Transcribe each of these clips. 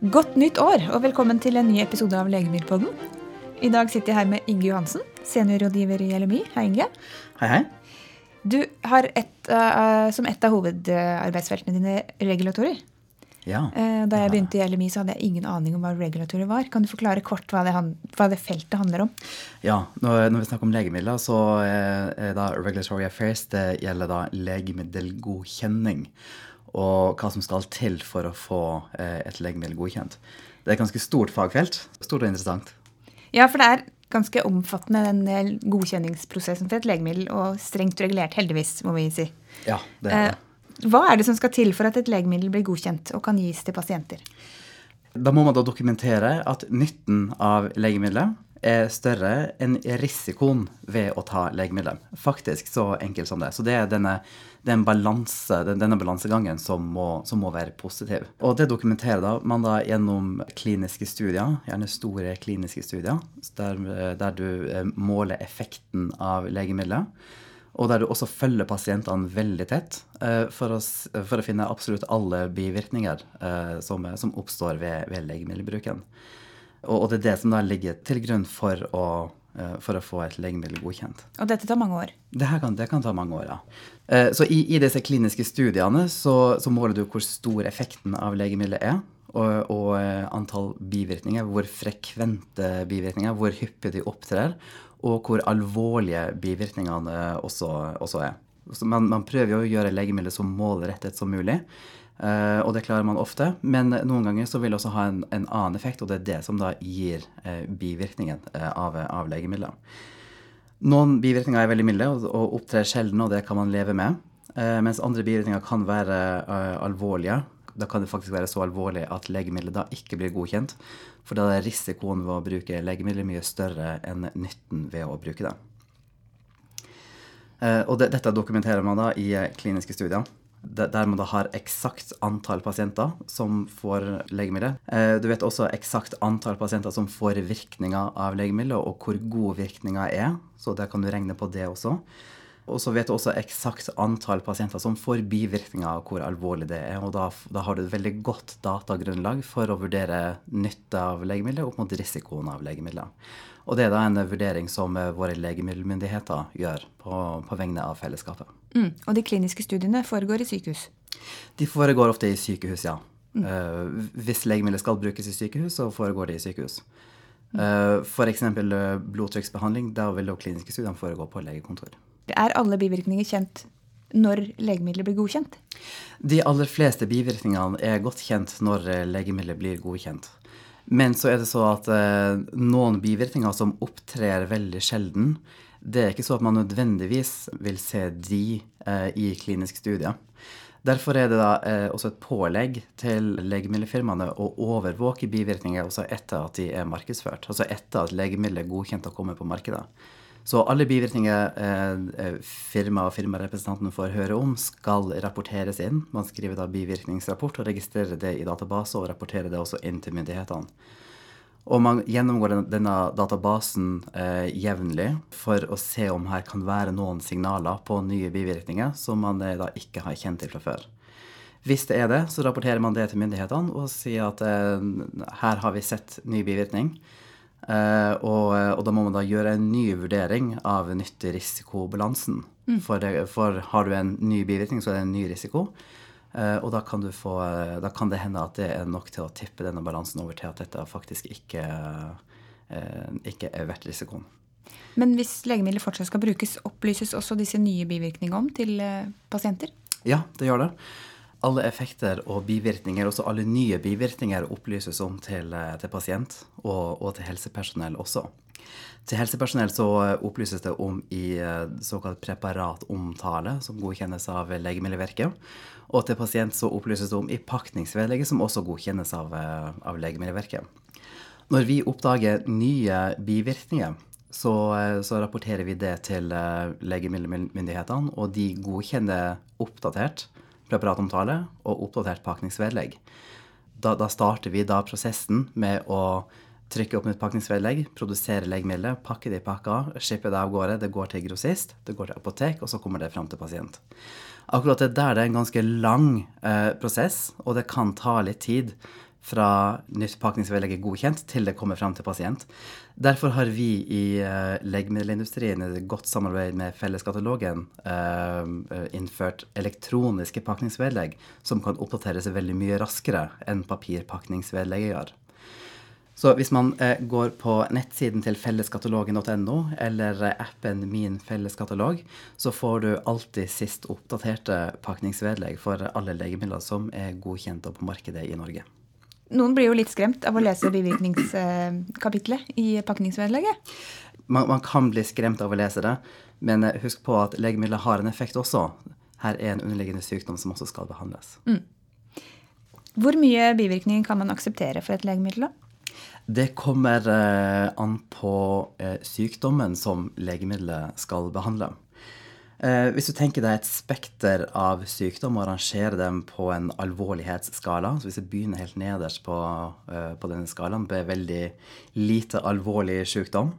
Godt nytt år, og velkommen til en ny episode av Legemiddelpodden. I dag sitter jeg her med Inge Johansen, seniorrådgiver i LMI. Hei, Inge. Hei, hei. Du har et, uh, som et av hovedarbeidsfeltene dine regulatorer. Ja. Uh, da jeg begynte i LMI, så hadde jeg ingen aning om hva regulatorer var. Kan du forklare kort hva det, hva det feltet handler om? Ja, når, når, vi snakker om legemidler, så er da regulatory affairs det gjelder da legemiddelgodkjenning og hva som skal til for å få eh, et legemiddel godkjent. Det er et ganske stort fagfelt. Stort og interessant. Ja, for det er ganske omfattende, den godkjenningsprosessen for et legemiddel, og strengt regulert, heldigvis, må vi si. Ja, det er det. Eh, hva er det som skal til for at et legemiddel blir godkjent og kan gis til pasienter? Da må man da dokumentere at nytten av legemiddelet er større enn risikoen ved å ta legemidler. Faktisk så enkelt som det. Så det er denne, den balanse, denne balansegangen som må, som må, være positiv. Og det dokumenterer da, man da gjennom kliniske studier, gjerne store kliniske studier, der, der du eh, måler effekten av legemidler. Og der du også følger pasientene veldig tett uh, for, å, for, å, finne absolutt alle bivirkninger uh, som, som, oppstår ved, ved legemiddelbruken. Og, det er det som da ligger til grunn for å, eh, for å få et legemiddel godkjent. Og dette tar mange år? Det, kan, det kan, ta mange år, ja. Eh, så i, i disse kliniske studiene så, så, måler du hvor stor effekten av legemiddelet er. Og, og, eh, antall bivirkninger, hvor frekvente bivirkninger, hvor hyppig de opptrer. Og hvor alvorlige bivirkningene også, også er. Man, man, prøver jo å gjøre legemiddelet så målrettet som mulig. Uh, og det klarer man ofte. Men noen ganger så vil det også ha en, en annen effekt, og det er det som da gir uh, bivirkningen uh, av, av legemidler. Noen bivirkninger er veldig milde og, og, opptrer sjelden, og det kan man leve med. mens andre bivirkninger kan være alvorlige. Da kan det faktisk være så alvorlig at legemidlet da ikke blir godkjent. For da er risikoen ved å bruke legemidler mye større enn nytten ved å bruke det. og det, dette dokumenterer man da i kliniske studier der man da har eksakt antall pasienter som får legemidler. Eh, du vet også eksakt antall pasienter som får virkninger av legemidler, og hvor god virkninga er. Så der kan du regne på det også. Og så vet du også eksakt antall pasienter som får bivirkninger, og hvor alvorlig det er. Og da, da har du et veldig godt datagrunnlag for å vurdere nytte av legemidler opp mot risikoen av legemidler. Og det er da en vurdering som eh, våre legemiddelmyndigheter gjør på, på vegne av fellesskapet. Mm. Og de kliniske studiene foregår i sykehus? De foregår ofte i sykehus, ja. Mm. Uh, hvis legemidler skal brukes i sykehus, så foregår det i sykehus. Uh, eh, F.eks. Blodtrykksbehandling, da vil jo kliniske studiene foregå på legekontor. Er alle bivirkninger kjent når legemidler blir godkjent? De aller fleste bivirkningene er godt kjent når legemidler blir godkjent. Men så er det så at eh, noen bivirkninger som opptrer veldig sjelden, det er ikke så at man nødvendigvis vil se de eh, i kliniske studier. Derfor er det da eh, også et pålegg til legemiddelfirmaene å overvåke bivirkninger også etter at de er markedsført. Altså etter at legemiddelet er godkjent og kommer på markedet. Så alle bivirkninger eh, eh firmaet og firmarepresentanten får høre om, skal rapporteres inn. Man skriver da bivirkningsrapport og registrerer det i database og rapporterer det også inn til myndighetene. Og man gjennomgår denne databasen eh, jevnlig for å se om her kan være noen signaler på nye bivirkninger som man eh, da ikke har kjent til fra før. Hvis det er det, så rapporterer man det til myndighetene og sier at eh, her har vi sett ny bivirkning. Uh, og, og, da må man da gjøre en ny vurdering av nytte-risikobalansen. Mm. For, for, har du en ny bivirkning, så er det en ny risiko. Uh, og da kan, få, da kan, det hende at det er nok til å tippe denne balansen over til at dette faktisk ikke, ikke er verdt risikoen. Men hvis legemidler fortsatt skal brukes, opplyses også disse nye bivirkningene om til pasienter? Ja, det gjør det alle effekter og bivirkninger, også alle nye bivirkninger, opplyses om til, eh, til pasient og, og, til helsepersonell også. Til helsepersonell så opplyses det om i eh, såkalt preparatomtale, som godkjennes av Legemiddelverket. Og til pasient så opplyses det om i pakningsvedlegget, som også godkjennes av, eh, av Legemiddelverket. Når vi oppdager nye bivirkninger, så, så, rapporterer vi det til legemiddelmyndighetene, og de godkjenner oppdatert preparatomtale og oppdatert pakningsvedlegg. Da, da, starter vi da prosessen med å trykke opp nytt pakningsvedlegg, produsere legemiddelet, pakke det i pakka, shippe det av gårde. Det går til grossist, det går til apotek, og så kommer det fram til pasient. Akkurat det der det er en ganske lang eh, prosess, og det kan ta litt tid fra nytt pakningsvedlegg er godkjent til det kommer fram til pasient. Derfor har vi i uh, legemiddelindustrien i godt samarbeid med Felleskatalogen uh, innført elektroniske pakningsvedlegg som kan oppdateres veldig mye raskere enn papirpakningsvedlegget gjør. Så hvis man uh, går på nettsiden til felleskatalogen.no eller appen Min felleskatalog, så får du alltid sist oppdaterte pakningsvedlegg for alle legemidler som er godkjent og på markedet i Norge. Noen blir jo litt skremt av å lese bivirkningskapitlet i pakningsvedlegget. Man, man, kan bli skremt av å lese det, men eh, husk på at legemidler har en effekt også. Her er en underliggende sykdom som også skal behandles. Mm. Hvor mye bivirkninger kan man akseptere for et legemiddel? da? Det kommer eh, an på eh, sykdommen som legemiddelet skal behandle. Eh, hvis du tenker deg et spekter av sykdom og rangerer dem på en alvorlighetsskala så Hvis jeg begynner helt nederst på, på denne skalaen med veldig lite alvorlig sykdom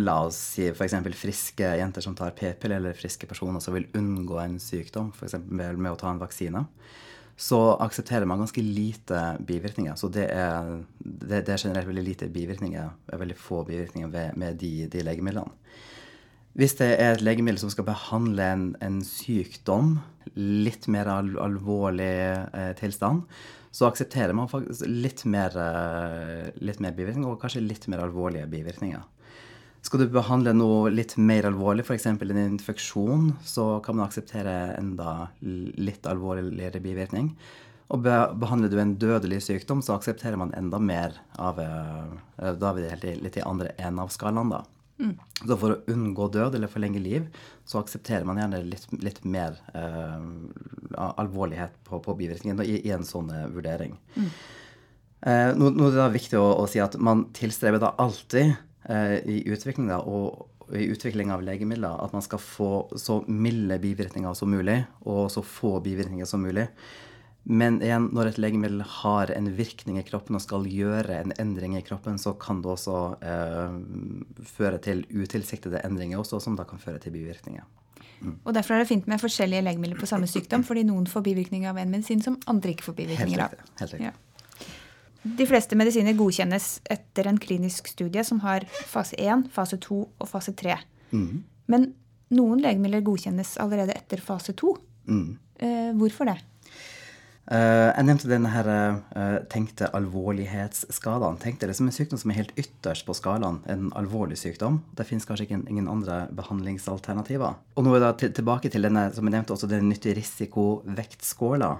La oss si f.eks. friske jenter som tar p-piller, eller friske personer som vil unngå en sykdom, f.eks. Med, med å ta en vaksine så aksepterer man ganske lite bivirkninger. Så det er, det, det er generelt veldig lite bivirkninger, veldig få bivirkninger ved, med de, de, legemidlene. Hvis det er et legemiddel som skal behandle en, en sykdom, litt mer al alvorlig eh, tilstand, så aksepterer man faktisk litt mer, eh, litt mer bivirkninger, og kanskje litt mer alvorlige bivirkninger. Skal du behandle noe litt mer alvorlig, f.eks. en infeksjon, så kan man akseptere enda litt alvorligere bivirkning. Og behandler du en dødelig sykdom, så aksepterer man enda mer av eh, Da er vi helt litt i andre enden av skalaen, da. Mm. Så for å unngå død eller forlenge liv, så aksepterer man gjerne litt, litt mer eh, alvorlighet på, på bivirkningen i, i, en sånn uh, vurdering. Mm. Eh, nå, nå, er det viktig å, å, si at man tilstreber da alltid Eh, i utviklinga og i utvikling av legemidler at man skal få så milde bivirkninger som mulig, og så få bivirkninger som mulig. Men igjen, når et legemiddel har en virkning i kroppen og skal gjøre en endring i kroppen, så kan det også eh, føre til utilsiktede endringer også, som da kan føre til bivirkninger. Mm. Og Derfor er det fint med forskjellige legemidler på samme sykdom, fordi noen får bivirkninger av en medisin som andre ikke får bivirkninger av. Helt riktig. Ja. De fleste medisiner godkjennes etter en klinisk studie som har fase 1, fase 2 og fase 3. Mm. Men noen legemidler godkjennes allerede etter fase 2. Mm. Eh, hvorfor det? Uh, jeg nevnte denne her, uh, tenkte alvorlighetsskalaen. Tenk det som en sykdom som er helt ytterst på skalaen. En alvorlig sykdom. Det finnes kanskje ingen, ingen andre behandlingsalternativer. Og nå er det tilbake til denne som jeg nevnte også, den nytte-risiko-vektskåla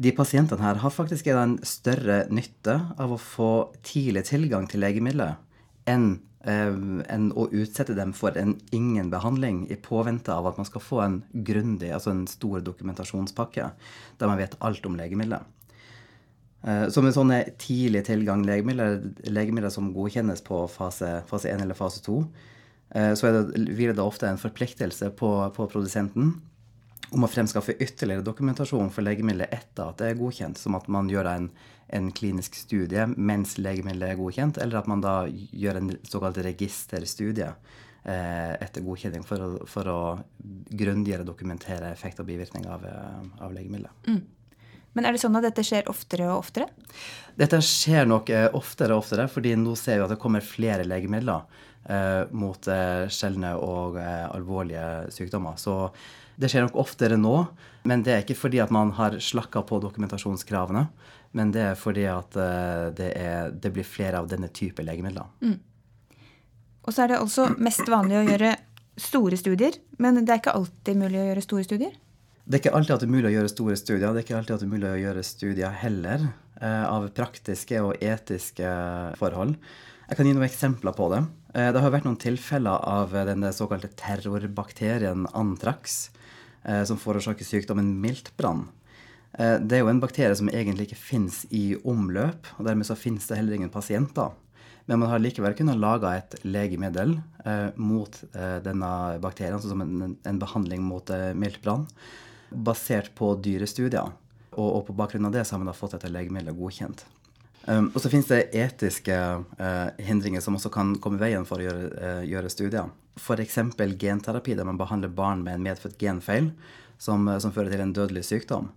de pasientene her har faktisk en større nytte av å få tidlig tilgang til legemidler enn, enn å utsette dem for en ingen behandling i påvente av at man skal få en grundig, altså en stor dokumentasjonspakke der man vet alt om legemidlet. Eh, så med sånne tidlig tilgang legemidler, legemidler som godkjennes på fase, fase 1 eller fase 2, eh, så det, hviler det ofte en forpliktelse på, på produsenten om å fremskaffe ytterligere dokumentasjon for legemiddelet etter at det er godkjent, som at man gjør en, en klinisk studie mens legemiddelet er godkjent, eller at man da gjør en såkalt registerstudie eh, etter godkjenning for å, for å grundigere dokumentere effekt og bivirkning av, eh, av legemiddelet. Mm. Men er det sånn at dette skjer oftere og oftere? Dette skjer nok eh, oftere og oftere, fordi nå ser vi at det kommer flere legemidler mot eh, sjeldne og eh, alvorlige sykdommer. Så det skjer nok oftere nå, men det er ikke fordi at man har slakka på dokumentasjonskravene. Men det er fordi at eh, det, er, det blir flere av denne type legemidler. Mm. Og så er det også mest vanlig å gjøre store studier, men det er ikke alltid mulig å gjøre store studier? Det er ikke alltid at det er mulig å gjøre store studier. Det er ikke alltid at det er mulig å gjøre studier heller, eh, av praktiske og etiske forhold. Jeg kan gi noen eksempler på det. Eh, det har vært noen tilfeller av den såkalte terrorbakterien antrax Eh, som forårsaker sykdommen miltbrann. Eh, det er jo en bakterie som egentlig ikke fins i omløp, og dermed så fins det heller ingen pasienter. Men man har likevel kunnet lage et legemiddel eh, mot eh, denne bakterien, altså som en, en behandling mot eh, miltbrann, basert på dyrestudier. Og, og, på bakgrunn av det så har man da fått dette legemiddelet godkjent. Um, og så finnes det etiske uh, hindringer som også kan komme i veien for å gjøre, uh, gjøre studier. F.eks. genterapi, der man behandler barn med en medfødt genfeil som, uh, som, fører til en dødelig sykdom.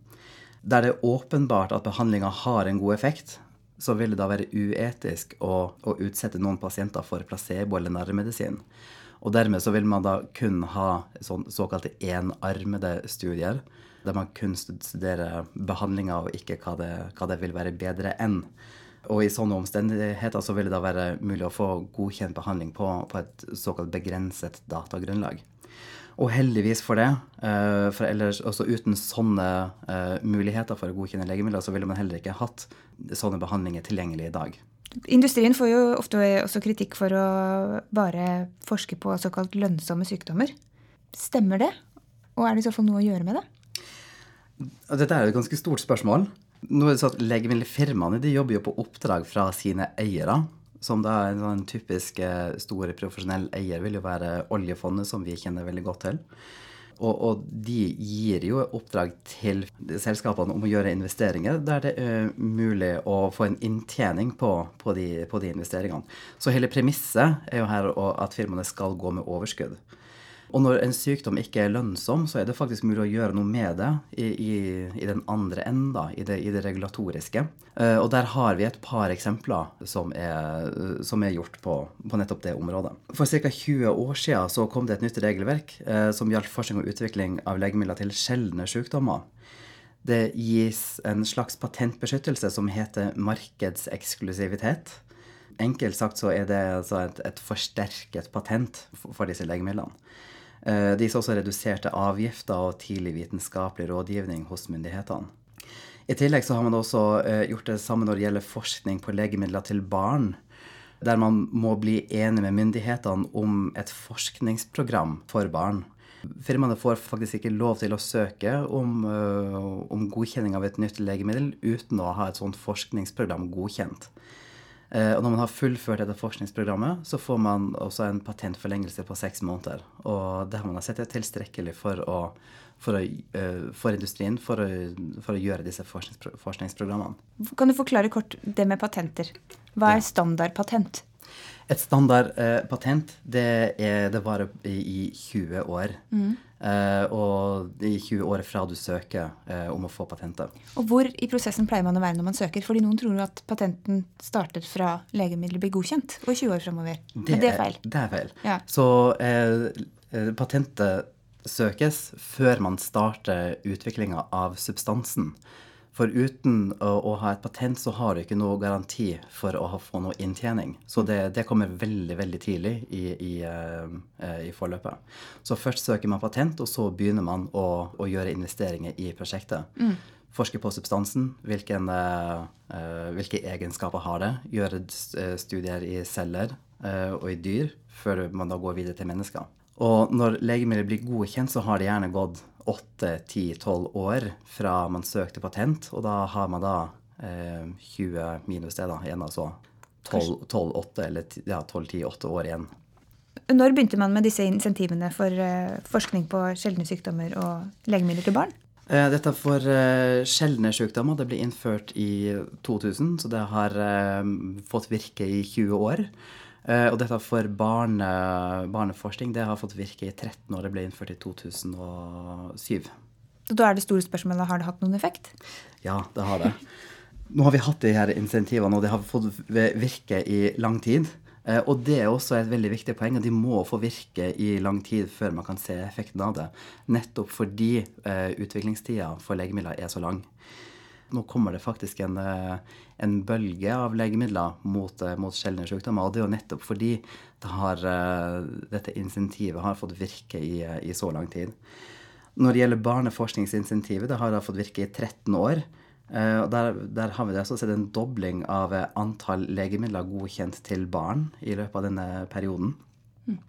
Der det er åpenbart at behandlinga har en god effekt, så vil det da være uetisk å, å utsette noen pasienter for placebo eller narremedisin. Og dermed så vil man da kun ha sånn, såkalte enarmede studier, der man kun studerer behandlinga og ikke hva det, hva det vil være bedre enn. Og i sånne omstendigheter så vil det da være mulig å få godkjent behandling på, på et såkalt begrenset datagrunnlag. Og heldigvis for det, eh, for ellers også uten sånne eh, muligheter for å godkjenne legemidler, så ville man heller ikke hatt sånne behandlinger tilgjengelig i dag. Industrien får jo ofte også kritikk for å bare forske på såkalt lønnsomme sykdommer. Stemmer det? Og er det i så fall noe å gjøre med det? Dette er et ganske stort spørsmål. Nå er det sånn at Legemiddelfirmaene de jobber jo på oppdrag fra sine eiere. Som da en sånn typisk eh, stor profesjonell eier vil jo være oljefondet, som vi kjenner veldig godt til. Og, og, de gir jo oppdrag til selskapene om å gjøre investeringer der det er mulig å få en inntjening på, på, de, på de, investeringene. Så hele premisset er jo her at firmaene skal gå med overskudd. Og når en sykdom ikke er lønnsom, så er det faktisk mulig å gjøre noe med det i, i, i den andre enda, i i det regulatoriske. Uh, og der har vi et par eksempler som er, som er gjort på, på, nettopp det området. For ca. 20 år siden så kom det et nytt regelverk uh, som gjaldt forskning og utvikling av legemidler til sjeldne sykdommer. Det gis en slags patentbeskyttelse som heter markedseksklusivitet. Enkelt sagt så er det altså et, et forsterket patent for disse legemidlene. Eh, det gis også reduserte avgifter og tidlig vitenskapelig rådgivning hos myndighetene. I tillegg så har man også eh, gjort det samme når det gjelder forskning på legemidler til barn. Der man må bli enig med myndighetene om et forskningsprogram for barn. Firmaene får faktisk ikke lov til å søke om, eh, om godkjenning av et nytt legemiddel uten å ha et sånt forskningsprogram godkjent. Eh, og når man har fullført dette forskningsprogrammet, så får man også en patentforlengelse på seks måneder. Og det har man sett er tilstrekkelig for, å, for, å, eh, for industrien for å, for å, gjøre disse forskningsprogrammene. Kan du forklare kort det med patenter? Hva er standardpatent? Et standardpatent, eh, det, det varer i, i 20 år. Mm. Eh, og i 20 år fra du søker eh, om å få patentet. Og hvor i prosessen pleier man å være når man søker? Fordi noen tror jo at patenten starter fra legemiddelet blir godkjent, og 20 år framover. Men det er feil. Det er feil. Ja. Så eh, eh, patentet søkes før man starter utviklinga av substansen. For uten å, å, ha et patent, så har du ikke noe garanti for å få noe inntjening. Så det, det, kommer veldig veldig tidlig i, i, uh, i, forløpet. Så først søker man patent, og så begynner man å, å gjøre investeringer i prosjektet. Mm. Forske på substansen, hvilken, uh, uh, hvilke egenskaper har det. Gjøre studier i celler og i dyr før man da går videre til mennesker. Og når legemidler blir godkjent, så har det gjerne gått 8-10-12 år fra man søkte patent, og da har man da eh, 20 minus det, da, igjen altså 12-8 eller ja, 12-10-8 år igjen. Når begynte man med disse insentivene for eh, forskning på sjeldne sykdommer og legemidler til barn? Eh, dette for uh, sjeldne sykdommer det ble innført i 2000, så det har fått virke i 20 år. Eh, og dette for barne, barneforskning det har fått virke i 13 år. Det ble innført i 2007. Så da er det store spørsmålet har det hatt noen effekt? Ja, det har det. Nå har vi hatt de her insentivene, og de har fått virke i lang tid. Eh, og det er også et veldig viktig poeng, at de må få virke i lang tid før man kan se effekten av det. Nettopp fordi eh, utviklingstida for legemidler er så lang nå kommer det faktisk en, en bølge av legemidler mot, eh, mot sjeldne sykdommer. Og det er jo nettopp fordi det har, eh, dette insentivet har fått virke i, i, så lang tid. Når det gjelder barneforskningsinsentivet, det har fått virke i 13 år. Og der, der har vi det sett en dobling av antall legemidler godkjent til barn i løpet av denne perioden. Mm.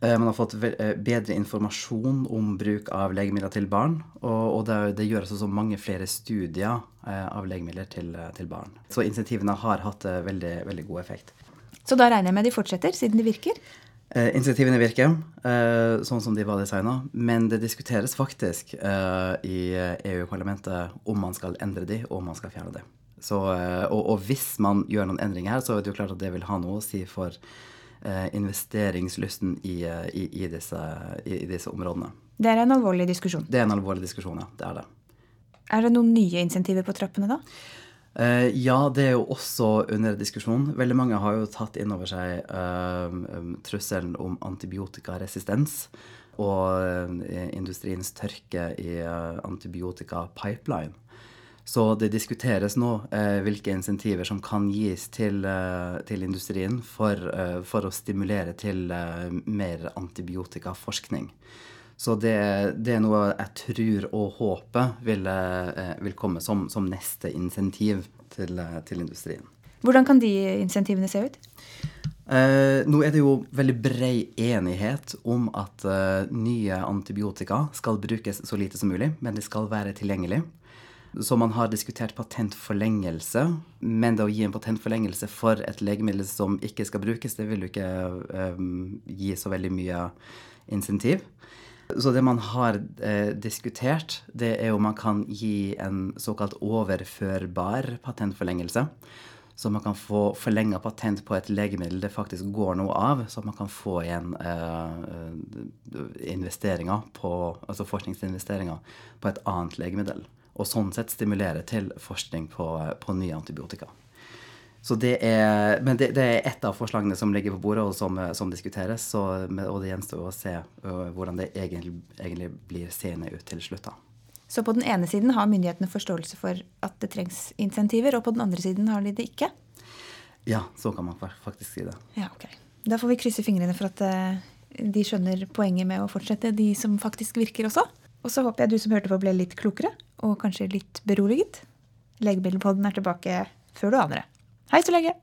Eh, man har fått eh, bedre informasjon om bruk av legemidler til barn. Og, det, gjøres også mange flere studier eh, av legemidler til, til barn. Så insentivene har hatt veldig, veldig god effekt. Så da regner jeg med de fortsetter, siden de virker? Eh, insentivene virker eh, sånn som de var designa, men det diskuteres faktisk eh, i EU-parlamentet om man skal endre de, og om man skal fjerne de. Så, og, og, hvis man gjør noen endringer her, så er det jo klart at det vil ha noe å si for investeringslysten i, eh, i, i, disse, i, disse, områdene. Det er en alvorlig diskusjon? Det er en alvorlig diskusjon, ja. Det er det. Er det noen nye insentiver på trappene da? Eh, ja, det er jo også under diskusjon. Veldig mange har jo tatt inn over seg uh, trusselen om antibiotikaresistens og industriens tørke i antibiotikapipeline. Så det diskuteres nå hvilke insentiver som kan gis til, til industrien for, for, å stimulere til mer antibiotikaforskning. Så det, det, er noe jeg tror og håper vil, eh, vil komme som, som, neste insentiv til, eh, til, industrien. Hvordan kan de insentivene se ut? Eh, nå er det jo veldig brei enighet om at eh, nye antibiotika skal brukes så lite som mulig, men de skal være tilgjengelig. Så man har diskutert patentforlengelse, men det å gi en patentforlengelse for et legemiddel som ikke skal brukes, det vil jo ikke um, gi så veldig mye insentiv. Så det man har eh, diskutert, det er om man kan gi en såkalt overførbar patentforlengelse. Så man kan få forlenga patent på et legemiddel det faktisk går noe av. Så man kan få igjen eh, investeringer på, altså forskningsinvesteringer på et annet legemiddel. Og sånn sett stimulere til forskning på, på nye antibiotika. Så det er, men det, det, er ett av forslagene som ligger på bordet og som, som diskuteres. Så, og det gjenstår å se hvordan det egentlig, egentlig blir seende ut til slutt. da. Så på den ene siden har myndighetene forståelse for at det trengs insentiver, og på den andre siden har de det ikke? Ja, så kan man faktisk si det. Ja, ok. Da får vi krysse fingrene for at de skjønner poenget med å fortsette, de som faktisk virker også. Og så håper jeg du som hørte på ble litt klokere, og kanskje litt beroliget. Legemiddelpodden er tilbake før du aner det. Hei så lenge!